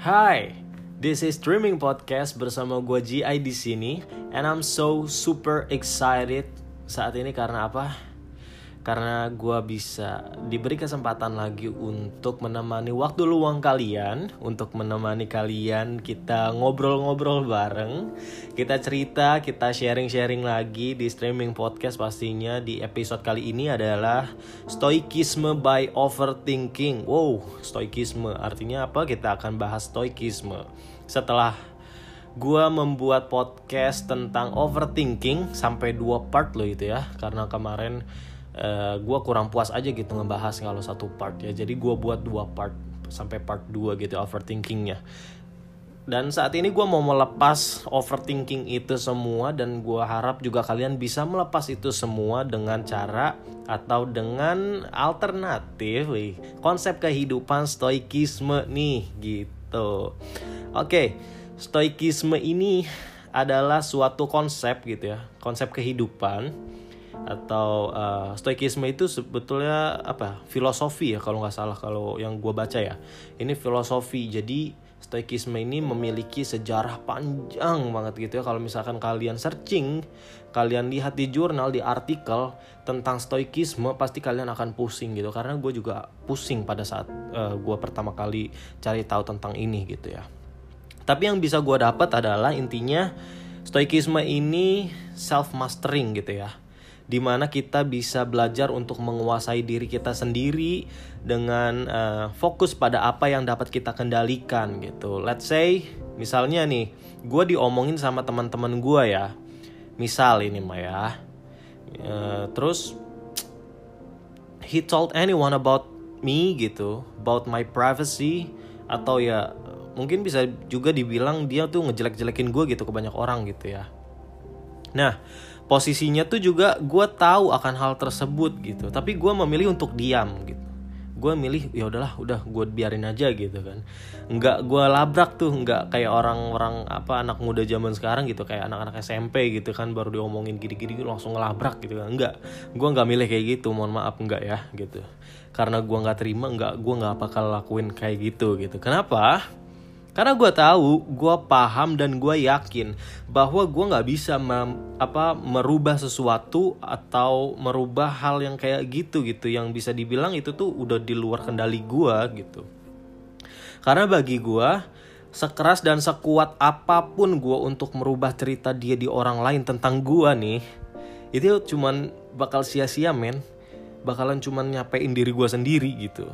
Hai, this is Streaming Podcast bersama gue GI di sini, and I'm so super excited saat ini karena apa? Karena gue bisa diberi kesempatan lagi untuk menemani waktu luang kalian, untuk menemani kalian kita ngobrol-ngobrol bareng, kita cerita, kita sharing-sharing lagi di streaming podcast pastinya di episode kali ini adalah stoikisme by overthinking. Wow, stoikisme artinya apa? Kita akan bahas stoikisme setelah gue membuat podcast tentang overthinking sampai dua part loh itu ya karena kemarin uh, gue kurang puas aja gitu ngebahas kalau satu part ya. Jadi gue buat dua part sampai part 2 gitu overthinkingnya. Dan saat ini gue mau melepas overthinking itu semua dan gue harap juga kalian bisa melepas itu semua dengan cara atau dengan alternatif wih, konsep kehidupan stoikisme nih gitu. Oke stoikisme ini adalah suatu konsep gitu ya konsep kehidupan atau uh, stoikisme itu sebetulnya apa filosofi ya kalau nggak salah kalau yang gue baca ya. Ini filosofi. Jadi stoikisme ini memiliki sejarah panjang banget gitu ya. Kalau misalkan kalian searching kalian lihat di jurnal di artikel tentang stoikisme pasti kalian akan pusing gitu. Karena gue juga pusing pada saat uh, eh, gue pertama kali cari tahu tentang ini gitu ya. Tapi yang bisa gue dapat adalah intinya stoikisme ini self mastering gitu ya di mana kita bisa belajar untuk menguasai diri kita sendiri dengan uh, fokus pada apa yang dapat kita kendalikan gitu. Let's say misalnya nih, gue diomongin sama teman-teman gue ya, misal ini mah ya, uh, terus he told anyone about me gitu, about my privacy atau ya mungkin bisa juga dibilang dia tuh ngejelek-jelekin gue gitu ke banyak orang gitu ya. Nah, posisinya tuh juga gue tahu akan hal tersebut gitu. Tapi gue memilih untuk diam gitu. Gue milih ya udahlah udah gue biarin aja gitu kan. Nggak gue labrak tuh nggak kayak orang-orang apa anak muda zaman sekarang gitu kayak anak-anak SMP gitu kan baru diomongin gini-gini langsung ngelabrak gitu kan. Nggak. Gue nggak milih kayak gitu mohon maaf nggak ya gitu. Karena gue nggak terima nggak gue nggak bakal lakuin kayak gitu gitu. Kenapa karena gue tahu, gue paham dan gue yakin bahwa gue nggak bisa mem, apa merubah sesuatu atau merubah hal yang kayak gitu gitu, yang bisa dibilang itu tuh udah di luar kendali gue gitu. Karena bagi gue, sekeras dan sekuat apa pun gue untuk merubah cerita dia di orang lain tentang gue nih, itu cuman bakal sia-sia men, bakalan cuman nyapein diri gue sendiri gitu.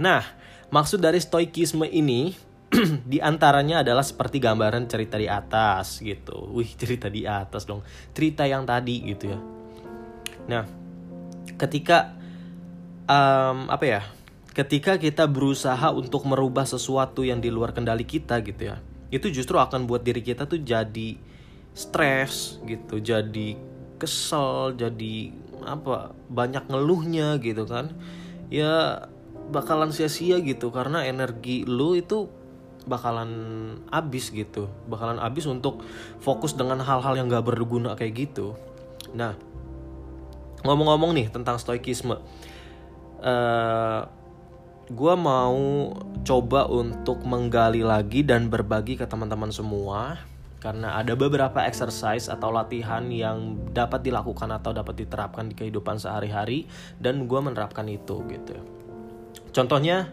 Nah, maksud dari stoikisme ini di antaranya adalah seperti gambaran cerita di atas gitu. Wih, cerita di atas dong. Cerita yang tadi gitu ya. Nah, ketika um, apa ya? Ketika kita berusaha untuk merubah sesuatu yang di luar kendali kita gitu ya. Itu justru akan buat diri kita tuh jadi stres gitu, jadi kesel, jadi apa? banyak ngeluhnya gitu kan. Ya bakalan sia-sia gitu karena energi lu itu bakalan abis gitu. Bakalan abis untuk fokus dengan hal-hal yang gak berguna kayak gitu. Nah ngomong-ngomong nih tentang stoikisme. Uh, eh, gue mau coba untuk menggali lagi dan berbagi ke teman-teman semua karena ada beberapa exercise atau latihan yang dapat dilakukan atau dapat diterapkan di kehidupan sehari-hari dan gue menerapkan itu gitu. Contohnya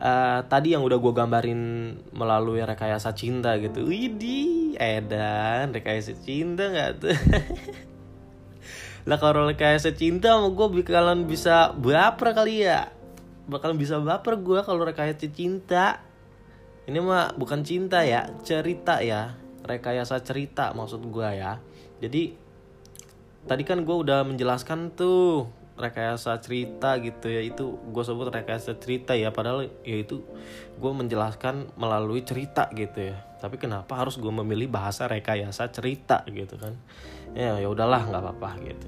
uh, tadi yang udah gue gambarin melalui rekayasa cinta gitu. Widih, edan rekayasa cinta nggak tuh? Lah kalau rekayasa cinta mau gue bakalan bisa baper kali ya. Bakalan bisa baper gue kalau rekayasa cinta. Ini mah bukan cinta ya cerita ya. Rekayasa cerita maksud gue ya. Jadi tadi kan gue udah menjelaskan tuh rekayasa cerita gitu ya. Itu gue sebut rekayasa cerita ya. Padahal ya itu gue menjelaskan melalui cerita gitu ya. Tapi kenapa harus gue memilih bahasa rekayasa cerita gitu kan? Ya ya udahlah nggak apa-apa gitu.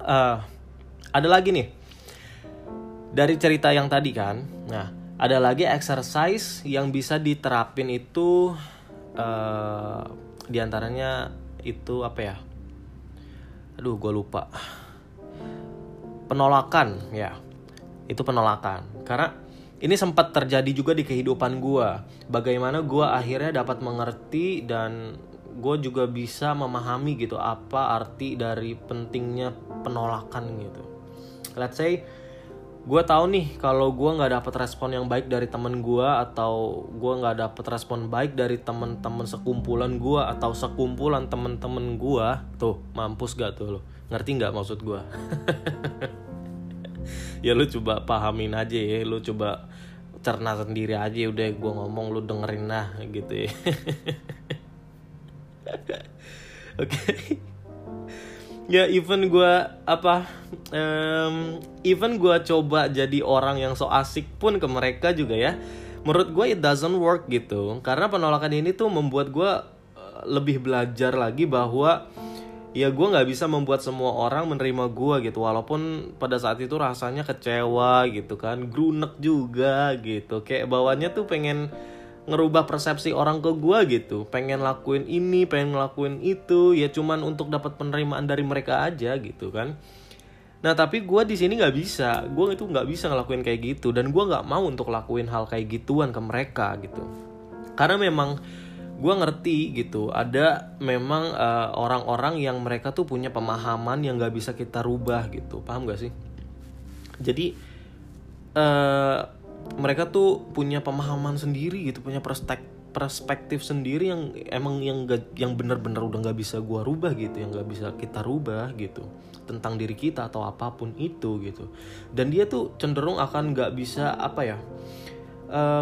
Uh, ada lagi nih. Dari cerita yang tadi kan. Nah ada lagi exercise yang bisa diterapin itu uh, di antaranya itu apa ya? Aduh gue lupa penolakan. Ya. Itu penolakan. Karena ini sempat terjadi juga di kehidupan gue bagaimana gue akhirnya dapat mengerti dan gue juga bisa memahami gitu apa arti dari pentingnya penolakan gitu. Let's say gue tahu nih kalau gue nggak dapet respon yang baik dari temen gue atau gue nggak dapet respon baik dari temen-temen sekumpulan gue atau sekumpulan temen-temen gue tuh mampus gak tuh lo ngerti nggak maksud gue ya lu coba pahamin aja ya lu coba cerna sendiri aja udah gue ngomong lu dengerin nah gitu ya. Oke. Okay. ya even gue apa um, even gue coba jadi orang yang so asik pun ke mereka juga ya menurut gue it doesn't work gitu. Karena penolakan ini tuh membuat gue uh, lebih belajar lagi bahwa ya gue nggak bisa membuat semua orang menerima gue gitu. Walaupun pada saat itu rasanya kecewa gitu kan grunek juga gitu. Kayak bawahnya tuh pengen ngerubah persepsi orang ke gue gitu. Pengen lakuin ini pengen ngelakuin itu. Ya cuman untuk dapat penerimaan dari mereka aja gitu kan. Nah tapi gue di sini nggak bisa. Gue itu nggak bisa ngelakuin kayak gitu. Dan gue nggak mau untuk lakuin hal kayak gituan ke mereka gitu. Karena memang gue ngerti gitu. Ada memang eh, orang-orang uh, yang mereka tuh punya pemahaman yang nggak bisa kita rubah gitu. Paham gak sih? Jadi uh, mereka tuh punya pemahaman sendiri gitu punya perspektif perspektif sendiri yang emang yang gak, yang benar-benar udah nggak bisa gua rubah gitu yang nggak bisa kita rubah gitu tentang diri kita atau apa pun itu gitu. Dan dia tuh cenderung akan nggak bisa apa ya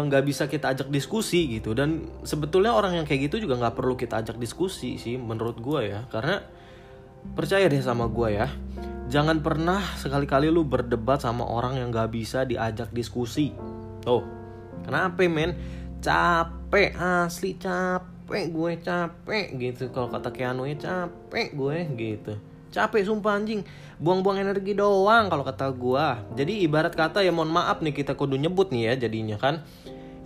nggak uh, bisa kita ajak diskusi gitu. Dan sebetulnya orang yang kayak gitu juga nggak perlu kita ajak diskusi sih menurut gua ya. Karena percaya deh sama gua ya jangan pernah sekali-kali lu berdebat sama orang yang gak bisa diajak diskusi. Tuh, kenapa men? Capek asli capek gue capek gitu. Kalau kata Keanu ya capek gue gitu capek sumpah anjing. Buang-buang energi doang kalau kata gue jadi ibarat kata ya mohon maaf nih kita kudu nyebut nih ya jadinya kan.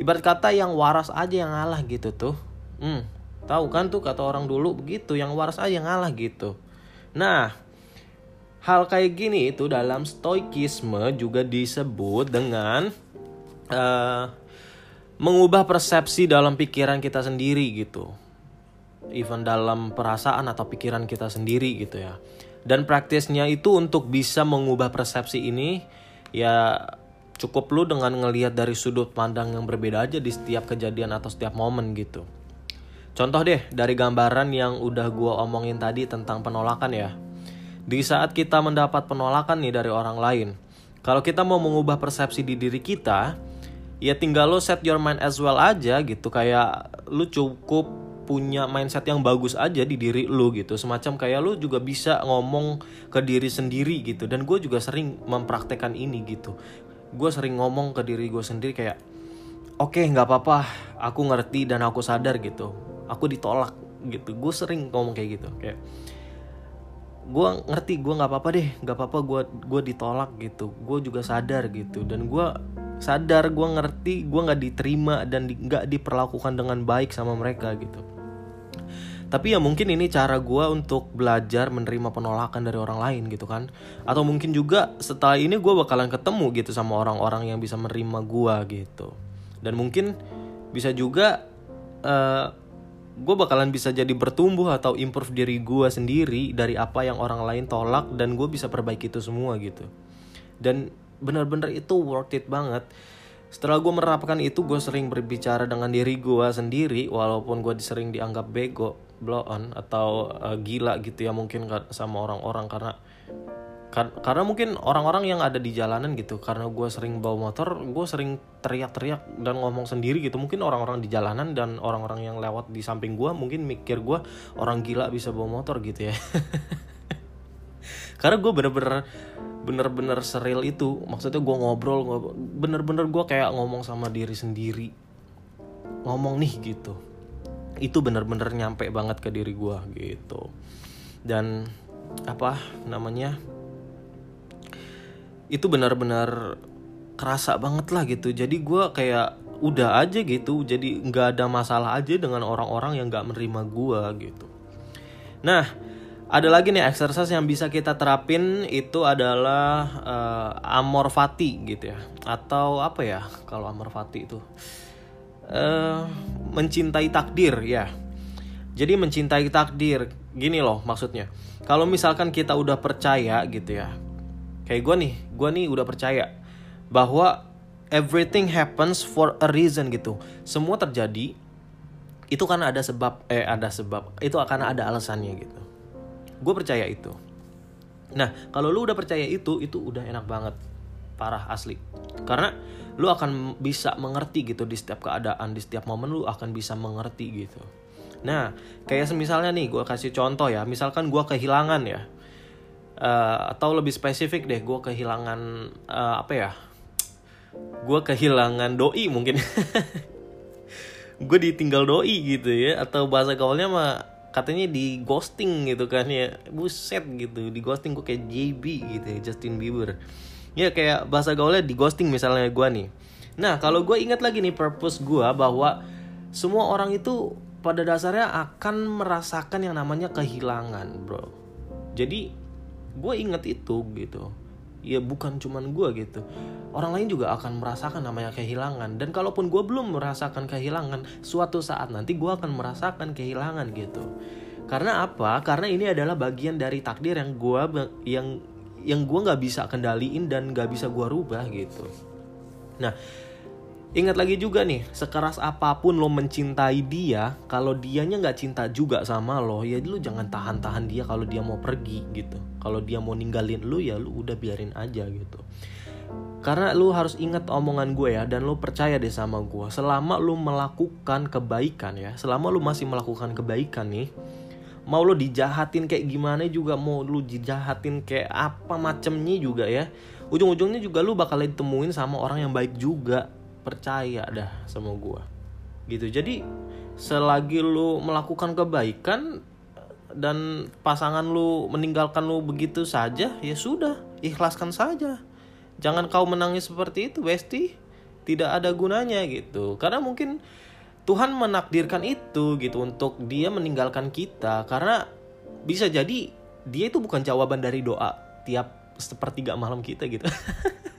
Ibarat kata yang waras aja yang ngalah gitu tuh. Hmm tahu kan tuh kata orang dulu begitu yang waras aja yang ngalah gitu. Nah hal kayak gini itu dalam stoikisme juga disebut dengan uh, mengubah persepsi dalam pikiran kita sendiri gitu even dalam perasaan atau pikiran kita sendiri gitu ya. Dan praktisnya itu untuk bisa mengubah persepsi ini ya cukup lu dengan ngelihat dari sudut pandang yang berbeda aja di setiap kejadian atau setiap momen gitu. Contoh deh dari gambaran yang udah gue omongin tadi tentang penolakan ya. Di saat kita mendapat penolakan nih dari orang lain kalau kita mau mengubah persepsi di diri kita ya tinggal lo set your mind as well aja gitu. Kayak lu cukup punya mindset yang bagus aja di diri lu gitu. Semacam kayak lu juga bisa ngomong ke diri sendiri gitu. Dan gue juga sering mempraktekkan ini gitu. Gue sering ngomong ke diri gue sendiri kayak oke okay, nggak apa-apa. Aku ngerti dan aku sadar gitu. Aku ditolak gitu. Gue sering ngomong kayak gitu. Kayak gue ngerti gue nggak apa-apa deh. Nggak apa-apa gue gue ditolak gitu. Gue juga sadar gitu. Dan gue sadar gue ngerti gue nggak diterima dan nggak di, diperlakukan dengan baik sama mereka gitu tapi ya mungkin ini cara gue untuk belajar menerima penolakan dari orang lain gitu kan. Atau mungkin juga setelah ini gue bakalan ketemu gitu sama orang-orang yang bisa menerima gue gitu. Dan mungkin bisa juga uh, eh, gue bakalan bisa jadi bertumbuh atau improve diri gue sendiri dari apa yang orang lain tolak dan gue bisa perbaiki itu semua gitu. Dan bener-bener itu worth it banget. Setelah gue menerapkan itu gue sering berbicara dengan diri gue sendiri walaupun gue sering dianggap bego blow on atau uh, gila gitu ya mungkin sama orang-orang karena kar karena mungkin orang-orang yang ada di jalanan gitu. Karena gue sering bawa motor gue sering teriak-teriak dan ngomong sendiri gitu. Mungkin orang-orang di jalanan dan orang-orang yang lewat di samping gue mungkin mikir gue orang gila bisa bawa motor gitu ya. Karena gue bener-bener bener-bener seril itu. Maksudnya gue ngobrol bener-bener gue kayak ngomong sama diri sendiri. Ngomong nih gitu itu bener-bener nyampe banget ke diri gue gitu. Dan apa namanya itu benar-benar kerasa banget lah gitu. Jadi gue kayak udah aja gitu. Jadi nggak ada masalah aja dengan orang-orang yang nggak menerima gue gitu. Nah ada lagi nih exercise yang bisa kita terapin itu adalah uh, amor fati gitu ya. Atau apa ya kalau amor fati itu? Uh, mencintai takdir ya. Jadi mencintai takdir gini loh maksudnya. Kalau misalkan kita udah percaya gitu ya kayak gue nih gue nih udah percaya bahwa everything happens for a reason gitu. Semua terjadi itu karena ada sebab eh ada sebab itu akan ada alasannya gitu. Gue percaya itu. Nah kalau lu udah percaya itu itu udah enak banget. Parah asli. Karena lu akan bisa mengerti gitu di setiap keadaan di setiap momen lu akan bisa mengerti gitu. Nah kayak misalnya nih gue kasih contoh ya. Misalkan gue kehilangan ya. Uh, atau lebih spesifik deh gue kehilangan uh, apa ya? Gue kehilangan doi mungkin. Gue ditinggal doi gitu ya atau bahasa gaulnya mah katanya di ghosting gitu kan ya. Buset gitu di ghosting gue kayak JB gitu ya, Justin Bieber ya kayak bahasa gaulnya di ghosting misalnya gue nih. Nah kalau gue ingat lagi nih purpose gue bahwa semua orang itu pada dasarnya akan merasakan yang namanya kehilangan bro. Jadi gue inget itu gitu. Ya bukan cuman gue gitu. Orang lain juga akan merasakan namanya kehilangan. Dan kalaupun gue belum merasakan kehilangan suatu saat nanti gue akan merasakan kehilangan gitu. Karena apa? Karena ini adalah bagian dari takdir yang gue yang yang gue nggak bisa kendaliin dan nggak bisa gue rubah gitu nah Ingat lagi juga nih, sekeras apa pun lo mencintai dia, kalau dianya nggak cinta juga sama lo, ya lu jangan tahan-tahan dia kalau dia mau pergi gitu. Kalau dia mau ninggalin lu ya lu udah biarin aja gitu. Karena lu harus ingat omongan gue ya dan lu percaya deh sama gue. Selama lu melakukan kebaikan ya, selama lu masih melakukan kebaikan nih, mau lu dijahatin kayak gimana juga, mau lu dijahatin kayak apa macemnya juga ya. Ujung-ujungnya juga lu bakal ditemuin sama orang yang baik juga. Percaya dah sama gue gitu. Jadi selagi lu melakukan kebaikan dan pasangan lu meninggalkan lu begitu saja ya sudah ikhlaskan saja. Jangan kau menangis seperti itu besti tidak ada gunanya gitu. Karena mungkin Tuhan menakdirkan itu gitu untuk dia meninggalkan kita. Karena bisa jadi dia itu bukan jawaban dari doa tiap sepertiga malam kita gitu.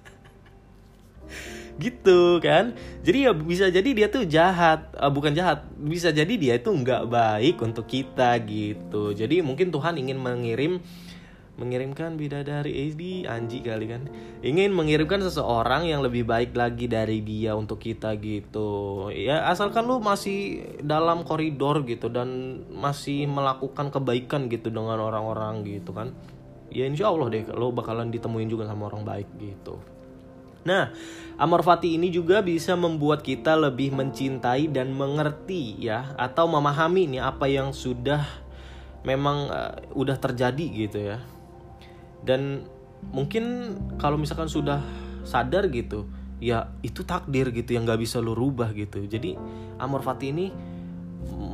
Gitu kan? Jadi ya bisa jadi dia tuh jahat. Uh, bukan jahat. Bisa jadi dia itu nggak baik untuk kita gitu. Jadi mungkin Tuhan ingin mengirim mengirimkan bidadari. Edi Anji kali kan. Ingin mengirimkan seseorang yang lebih baik lagi dari dia untuk kita gitu. Ya asalkan lu masih dalam koridor gitu dan masih melakukan kebaikan gitu dengan orang-orang gitu kan. Ya insya Allah deh lo bakalan ditemuin juga sama orang baik gitu. Nah, amor fati ini juga bisa membuat kita lebih mencintai dan mengerti ya atau memahami nih apa yang sudah memang uh, udah terjadi gitu ya. Dan mungkin kalau misalkan sudah sadar gitu, ya itu takdir gitu yang gak bisa lu rubah gitu. Jadi amor fati ini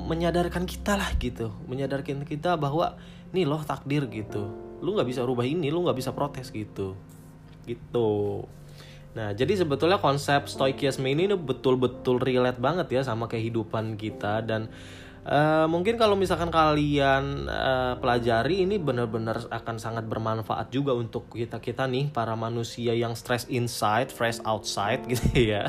menyadarkan kita lah gitu, menyadarkan kita bahwa nih loh takdir gitu. Lu nggak bisa rubah ini, lu nggak bisa protes gitu. Gitu. Nah, jadi sebetulnya konsep stoikisme ini betul-betul relate banget ya sama kehidupan kita dan uh, mungkin kalau misalkan kalian uh, pelajari ini benar-benar akan sangat bermanfaat juga untuk kita kita nih para manusia yang stress inside, fresh outside gitu ya.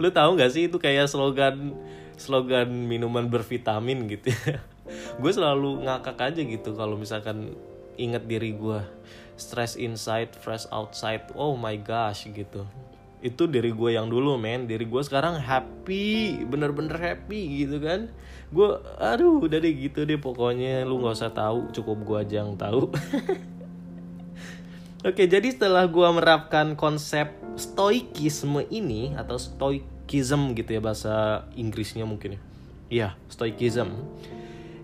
Lu tahu nggak sih itu kayak slogan slogan minuman bervitamin gitu ya. gue selalu ngakak aja gitu kalau misalkan inget diri gue stress inside fresh outside oh my gosh gitu itu dari gue yang dulu men. Dari gue sekarang happy bener-bener happy gitu kan. Gue aduh udah deh gitu deh pokoknya. Lu nggak usah tahu cukup gue aja yang tahu. Oke, jadi setelah gue merapkan konsep stoikisme ini atau stoikism gitu ya bahasa Inggrisnya mungkin ya. Iya, stoikism.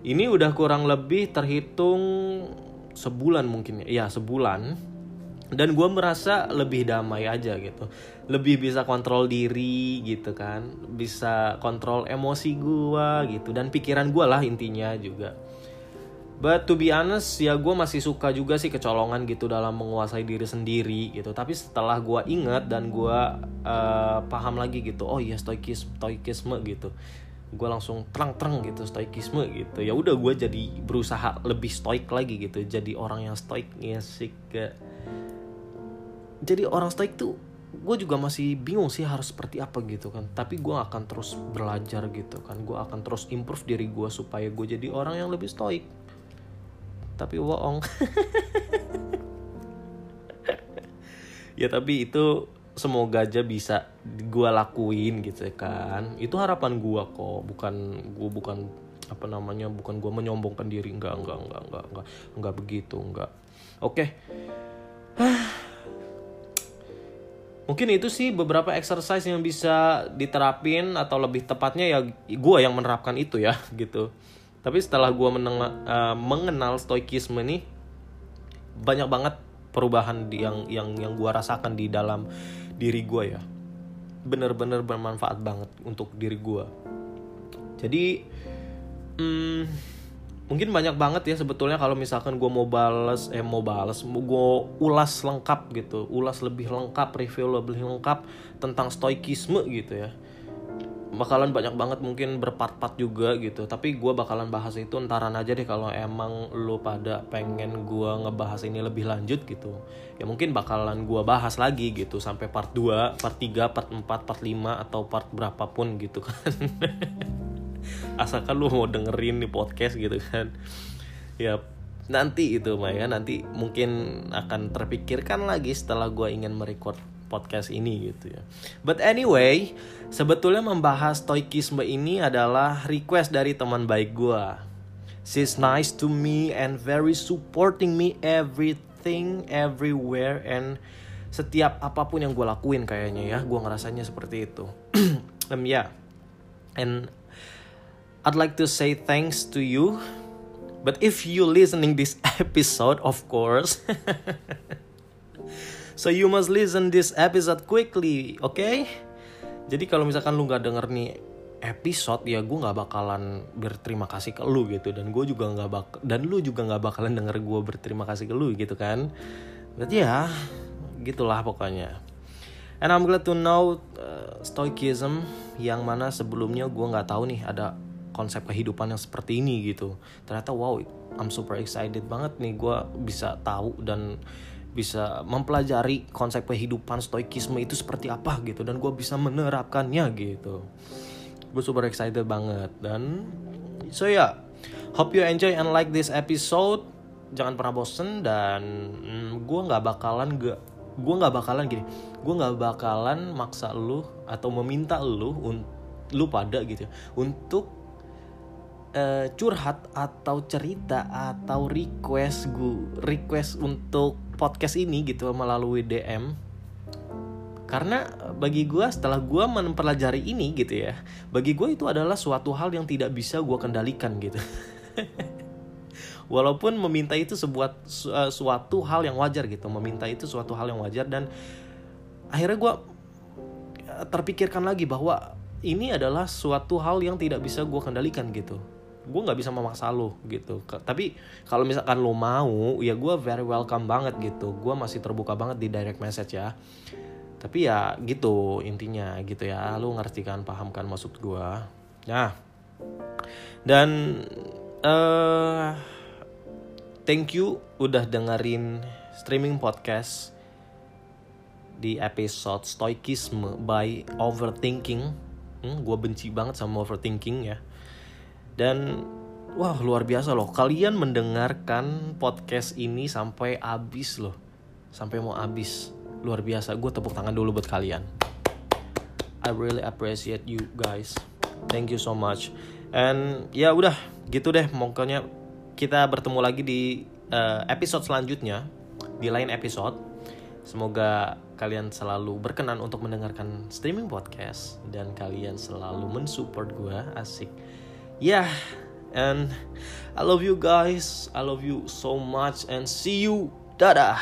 Ini udah kurang lebih terhitung sebulan mungkin ya. Sebulan dan gue merasa lebih damai aja gitu. Lebih bisa kontrol diri gitu kan. Bisa kontrol emosi gue gitu. Dan pikiran gue lah intinya juga. But to be honest ya gue masih suka juga sih kecolongan gitu dalam menguasai diri sendiri gitu. Tapi setelah gue inget dan gue uh, paham lagi gitu oh iya stoikisme stoikisme gitu. Gue langsung terang-terang gitu stoikisme gitu. Ya udah gue jadi berusaha lebih stoik lagi gitu. Jadi orang yang stoik ya sih ke jadi orang stoik tuh gue juga masih bingung sih harus seperti apa gitu kan. Tapi gue akan terus belajar gitu kan. Gue akan terus improve diri gue supaya gue jadi orang yang lebih stoik. Tapi bohong. Ya tapi itu semoga aja bisa gue lakuin gitu kan. Itu harapan gue kok. Bukan gue bukan apa namanya bukan gue menyombongkan diri. Enggak enggak enggak enggak enggak enggak begitu enggak oke. okay. Mungkin itu sih beberapa exercise yang bisa diterapin atau lebih tepatnya ya gue yang menerapkan itu ya gitu. Tapi setelah gue uh, mengenal stoikisme nih banyak banget perubahan yang yang yang gue rasakan di dalam diri gue ya. Bener-bener bermanfaat banget untuk diri gue jadi hmm, mungkin banyak banget ya sebetulnya kalau misalkan gue mau bales eh mau bales mau gue ulas lengkap gitu ulas lebih lengkap review lebih lengkap tentang stoikisme gitu ya. Bakalan banyak banget mungkin berpart-part juga gitu tapi gue bakalan bahas itu entaran aja deh kalau emang lo pada pengen gue ngebahas ini lebih lanjut gitu. Ya mungkin bakalan gue bahas lagi gitu sampai part 2, part 3, part 4, part 5 atau part berapapun gitu kan asalkan lo mau dengerin nih podcast gitu kan ya nanti itu Maya nanti mungkin akan terpikirkan lagi setelah gue ingin merecord podcast ini gitu ya. But anyway, sebetulnya membahas stoikisme ini adalah request dari teman baik gue. She's nice to me and very supporting me everything, everywhere and setiap apa pun yang gue lakuin kayaknya ya, gue ngerasanya seperti itu. um, yeah, and I'd like to say thanks to you. But if you listening this episode, of course. So you must listen this episode quickly? Okay? Jadi kalau misalkan lu nggak denger nih episode ya gue nggak bakalan berterima kasih ke lu gitu dan gue juga nggak bak dan lu juga nggak bakalan denger gue berterima kasih ke lu gitu kan berarti ya gitulah pokoknya and I'm glad to know uh, stoicism yang mana sebelumnya gue nggak tahu nih ada konsep kehidupan yang seperti ini gitu. Ternyata wow I'm super excited banget nih gue bisa tahu dan bisa mempelajari konsep kehidupan stoikisme itu seperti apa gitu dan gue bisa menerapkannya gitu. Gue super excited banget dan so ya yeah, hope you enjoy and like this episode. Jangan pernah bosen dan mm, gue nggak bakalan gak gue nggak bakalan gini gue nggak bakalan maksa lu atau meminta lu lu pada gitu ya, untuk uh, curhat atau cerita atau request gue request untuk podcast ini gitu melalui DM karena bagi gue setelah gue mempelajari ini gitu ya bagi gue itu adalah suatu hal yang tidak bisa gue kendalikan gitu. Walaupun meminta itu sebuah uh, suatu hal yang wajar gitu meminta itu suatu hal yang wajar dan akhirnya gue eh, terpikirkan lagi bahwa ini adalah suatu hal yang tidak bisa gue kendalikan gitu gue nggak bisa memaksa lo gitu. Tapi kalau misalkan lo mau ya gue very welcome banget gitu. Gue masih terbuka banget di direct message ya. Tapi ya gitu intinya gitu ya. Lo ngerti kan paham kan maksud gue nah dan uh, thank you udah dengerin streaming podcast di episode stoikisme by overthinking. Hmm, gue benci banget sama overthinking ya dan wah luar biasa loh. Kalian mendengarkan podcast ini sampai habis loh. Sampai mau habis. Luar biasa. Gue tepuk tangan dulu buat kalian. I really appreciate you guys. Thank you so much. And ya udah gitu deh. Pokoknya kita bertemu lagi di uh, episode selanjutnya di lain episode. Semoga kalian selalu berkenan untuk mendengarkan streaming podcast dan kalian selalu mensupport gue asik yeah and i love you guys. I love you so much and see you. Dadah